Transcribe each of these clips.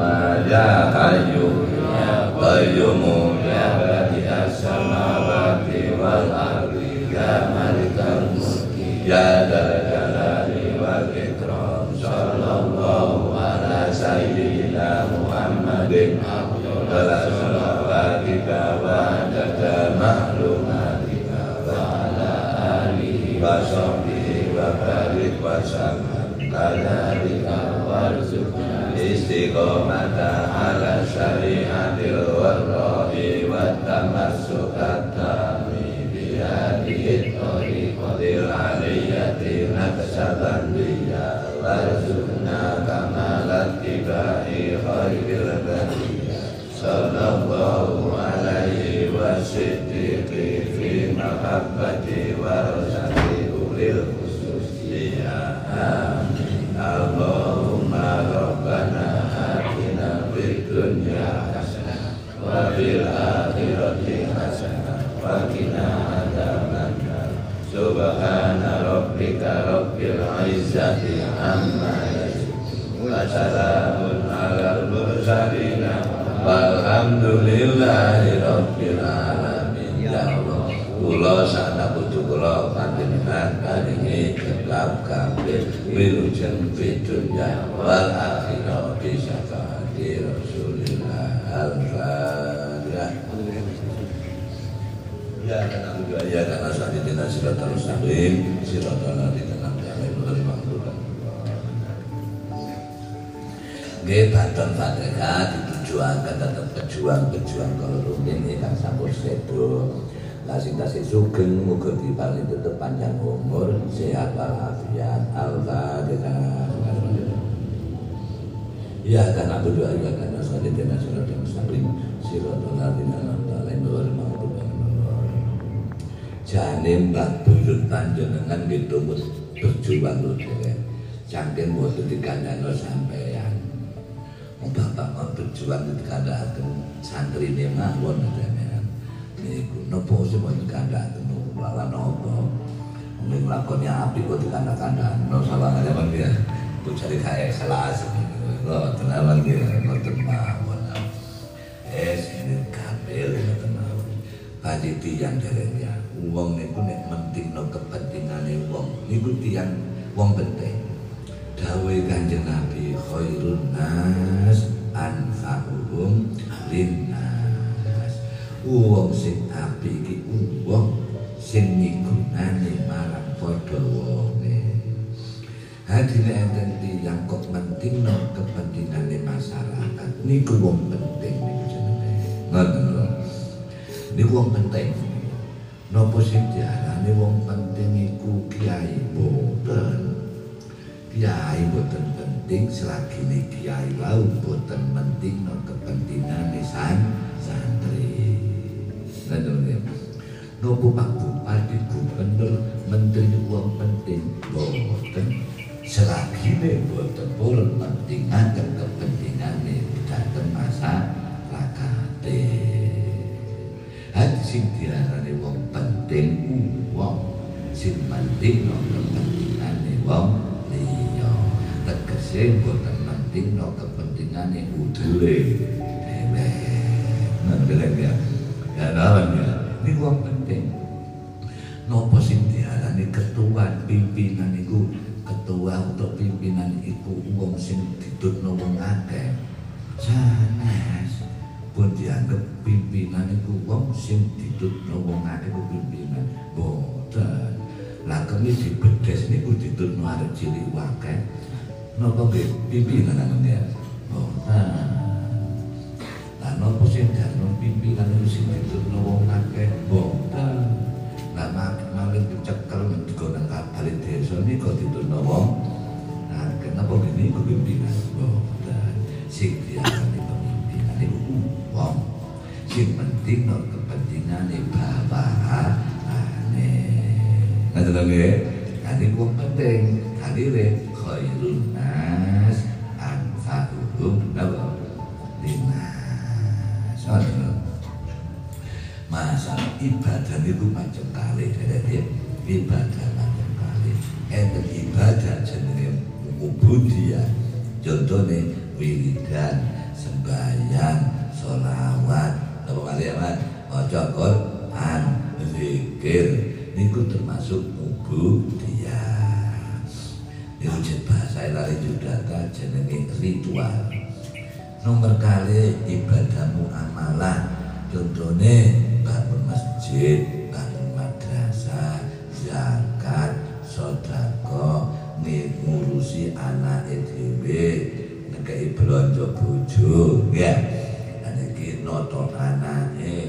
Ya hayyu ya qayyum ya badi'as samawati wal ardi ya malikal mulki ya dzal jalali wal ikram sallallahu ala sayyidina Muhammadin ala salawatika wa adada mahlumatika wa ala alihi wa sahbihi istiqomata ala syariatil warra'i wa tamassukat tami bihadihi tariqatil aliyyati naqsatan liya warzuqna kamalat tibai khairil bariyah sallallahu alaihi wasiddiqi fi mahabbati wa qina adzabannar subhana amma yasifun. Wa salamun alal mursalin. Walhamdulillahi ya Allah kula sana putu kula panjenengan paringi tetap kabeh wilujeng salim silakan di dalam jalan bermakmur Nggih baton Fatihah ditujuaken tetep pejuang-pejuang kalau rutin ingkang sampun sedo. Tasih sugeng muga diparingi tetep panjang umur, sehat walafiat. Al-Fatihah. Ya karena berdoa ya karena saat ini nasihat yang silakan di dalam jalan Janim tak buyut panjenengan gitu berjuang lho dhewe. Saking boten dikandhano sampeyan. Wong bapak mau berjuang dikandhaken santri ne mawon sampeyan. Niku napa sing mau dikandhaken lala napa. Ning lakone apik kok salah aja bang dia. Ku cari kaya salah Lo tenawan dia boten mawon. Eh sini kabel tenawan. Padi tiyang dereng ya. Wong niku nek mentingno kepentingane wong niku tiyang wong penting. Dawe Kanjeng Nabi khairun nas anfa'uhum linnas. Wong sing apik iki wong sing migunani marang padha wonge. Hadine enten tiyang kok mentingno kepentingane masyarakat. Niku wong penting niku jenenge. Ngoten lho. Niku wong penting. Napa sing diarani wong penting iku kiai boten. Kiai boten penting selagi ini kiai wau boten penting no kepentingan san santri. Nggih. Napa Pak Bupati Gubernur Menteri wong penting boten selagi ini boten purun pentingaken sing diarani wong penting wong sing penting no kepentingane wong liya. Tegese boten penting no kepentingane udule dhewe. Ndeleng ya. Ya lawan ya. Ini wong penting. Nopo sing diarani ketua pimpinan iku ketua atau pimpinan iku wong sing ditutno sing ditutno wong akeh pimpinan boten lah kami di bedes niku ditutno arek cilik wakeh napa nggih? Pimpinan namanya boten lah napa sing dianggap pimpinan itu sing ditutno wong akeh? Boten lah maling dicekel digo nang kapal desa niku ditutno wong nah kenapa gini ku pimpinan boten sing wong. Sing penting no kepentingane bapakane ngoten lho nggih kali wong penting. Kadire khairun nas anfa'uhum linas ngoten lho masalah ibadah itu macam kali. Dari ibadah macam kali. Enten ibadah jenenge ubudiyah. Contohnya wiridan sembahyang sholawat. Apa mas maca Quran zikir. Niku termasuk dia Niku jet bahasa lari judaka jenenge ritual. Nomor kali ibadah muamalah contohnya bangun masjid bangun madrasah zakat sodako ngurusi anak dhewe ngekei belanja bojo ya. Iki noto anake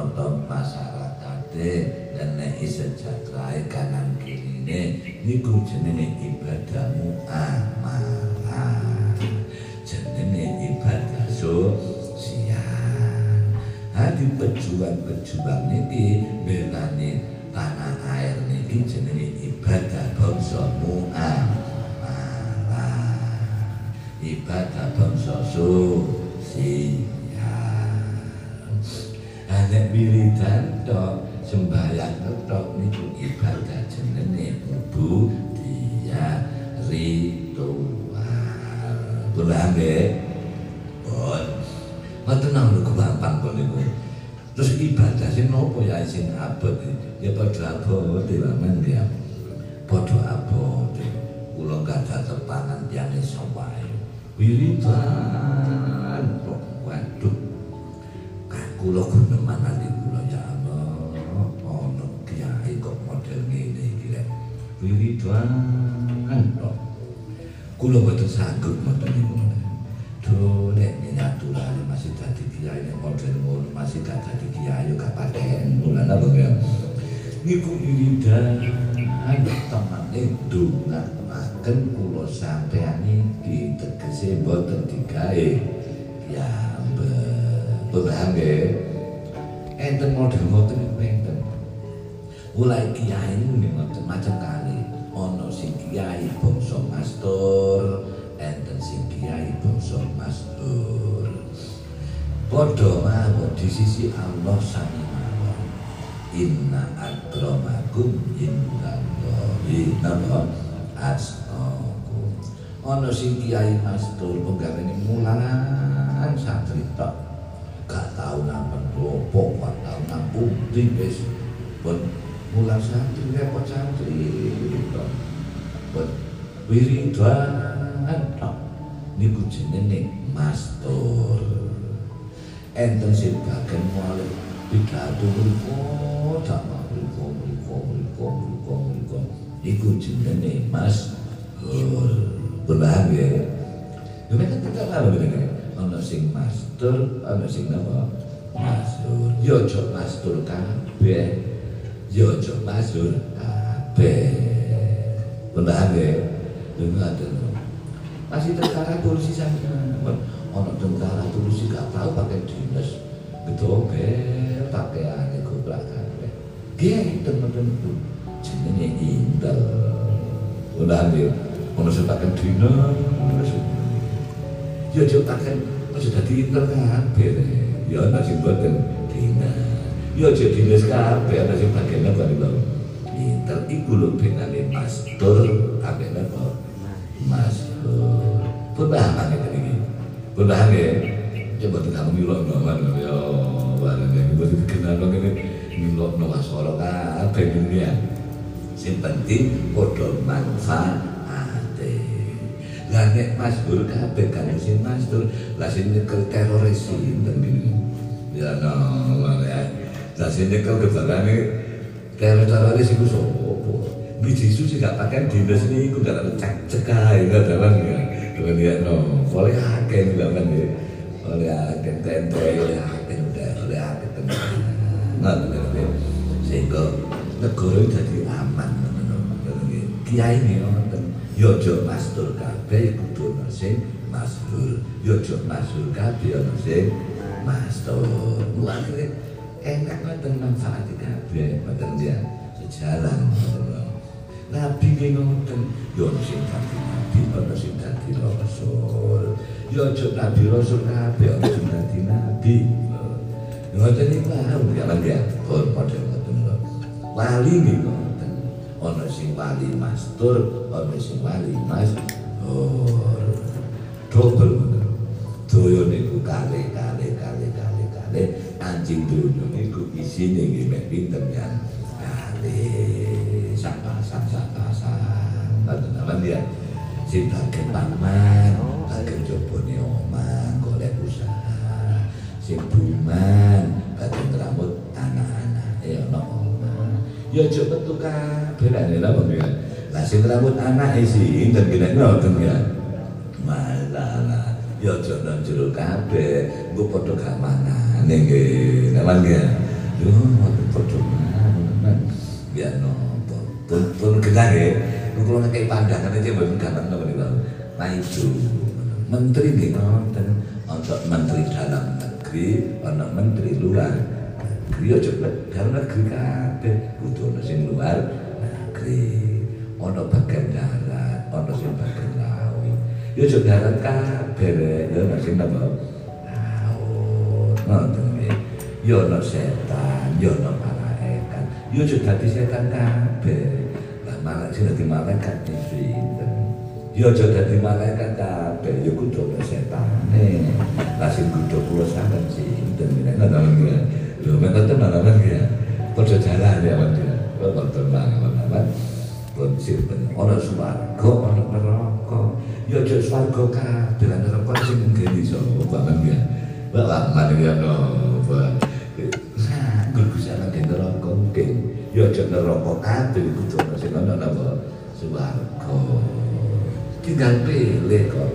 noto masyarakate dan nek sejahterae kanan kirine niku jenenge ibadah muamalah jenenge ibadah sosial. Hadi pejuang-pejuang niki belani tanah air niki jenenge ibadah bangsa muamalah ibadah bangsa sosial hanya wiridan tok sembahyang tok niku ibadah jenenge dia ritual pun nggih pun. Mboten nang gampang kok niku. Terus ibadah sing nopo ya sing abot ya padha abot wae ya. Padha abot. Kula gadah tepangan tiyang iso wae. Wiridan kok waduh kula guneman nanti kula ya Allah ono kiai kok model ngene iki lek. Wiridan kok kula boten sanggup model niku do nek nyaturane masih dadi kiai nek model ngono masih gak dadi kiai yo gak paten. Kula napa ya niku wiridan temane donga makan kula sampean iki tegese boten digawe. Ya paham nggih enten model ngoten niku enten mulai kiai niku ngoten macam kali. Ana sing kiai bangsa mastur enten sing kiai bangsa mastur. Padha mawon di sisi Allah sami mawon. Inna akramakum indallahi. Napa? Asqakum ana sing kiai mastur penggaweane mulanan santri tok gak tahu nama kelompok gak tahu nama bukti wis. Pun mulai santri repot santri pun wiridan tok niku jenenge mastur enten sing bagian mulai pidato mriku tak mriku mriku mriku mriku mriku. Iku jenenge mastur benar ya? Kan kita lalu dengan ana sing master, ana sing napa? Mastur. Yo aja mastur kabeh. Yo aja mastur kabeh. Benar ya? Dengar dulu. Masih tentara polisi sana. Ono tentara polisi gak tahu pakai dinas. Gedobel pakaiannya goblok kabeh. Geng temen-temen jenenge intel. Benar ya? Ono sing pakai dinas. ya aja pakai aja dadi inter kabeh ya ana sing boten dinas ya aja dinas kabeh ana sing bagian apa niku inter iku lho benane pastor kabeh napa mastur pun paham ngene iki pun ya? Coba tekan milo ngawan ya barang ini buat dikenal ngene. Milo no wasara kabeh dunia. Penting manfaat lah nek masbur kabeh kan sing masbur lah sing nyekel teroris sinten ya no ya. Lah sing nyekel kebarane teroris iku sapa? Biji susu gak pakai dinas ini gak ada cek cekai gak ada ya. Dengan ya no. Akeh juga kan ya. Boleh akeh tempe boleh akeh udah boleh akeh tempe nggak ngerti sehingga negara jadi aman kiai ini yo aja mastur kabeh. kudu ana sing mastur yo aja mastur kabeh ana sing mastur akhirnya enak ngoten manfaat kabeh ngoten ya? Sejalan Nabi ki ngoten yo sing dadi nabi ana sing dadi rasul. Yo aja nabi rasul kabeh ana dadi nabi. Ngoten iki wae ya lan ya? Padha ngoten wali niku ana sing wali mastur ana sing wali mas oh double daya niku niku kali kali kali kali kali anjing dunia niku isine nggih mek pinten yang kali sak pasang sak pasang ngoten apa dia sing bagian paman bagian jobone omah golek usaha. Sing buman bagian rambut anak-anak ya ono omah. Ya metu kabeh. Lha ya. Lah sing rambut anak sih dan kira ngoten ya malah ya aja nang jero kabeh. Engko padha gak manane nggih. Naman nggih. Yo ya pun pun kenal ya kalau ngekei pandangan aja bukan gampang nih bang maju menteri nggih. Ngoten menteri dalam negeri ana menteri luar negeri. Aja dalam negeri kabeh. Kudu ana luar negeri. Ana bagian darat ana sing bagian aja darat kabeh ana sing napa laut. Ngoten nggih ya. Ana setan ya ana malaikat. Ya aja dadi setan kabeh. Lah malaikat sing dadi malaikat pinten? Ya aja dadi malaikat kabeh. Ya kudu ana setane. Lah sing kudu kula sampean sinten? Ngoten nggih lho mek ngoten napa nggih padha jalan ya Bapak tenang, Bapak pun simpen ana swarga ana neraka swarga kabeh. Lan neraka sing ngene iso paham ya. Bapak mari ya no Nah, guru sana ke neraka mungkin. Ya aja neraka kabeh kudu ana sing ana napa? Swarga. Tinggal pilih kok.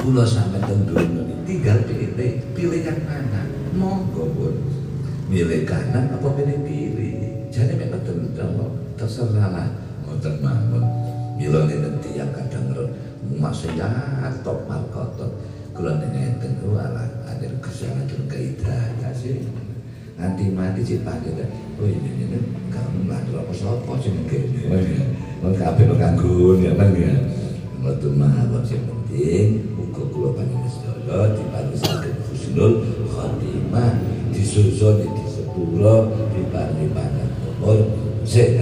Kula sampe teng dunia tinggal pilih. Pilih yang mana monggo pun milih kanan apa pilih kiri? Jadi memang tentu terserah lah. Ngoten mawon. Kadang masih ya top markotot kula ngeten wala ada kesalahan kaidah sih. Nanti mati cip pagi oh ini ini kamu bantu apa sapa sing ngene wong kabeh kanggo ya kan ya ngoten mawon sing penting? Uga kula panjenengan sedaya diparingaken husnul khotimah disusun di sepuluh diparingi panjang umur sehat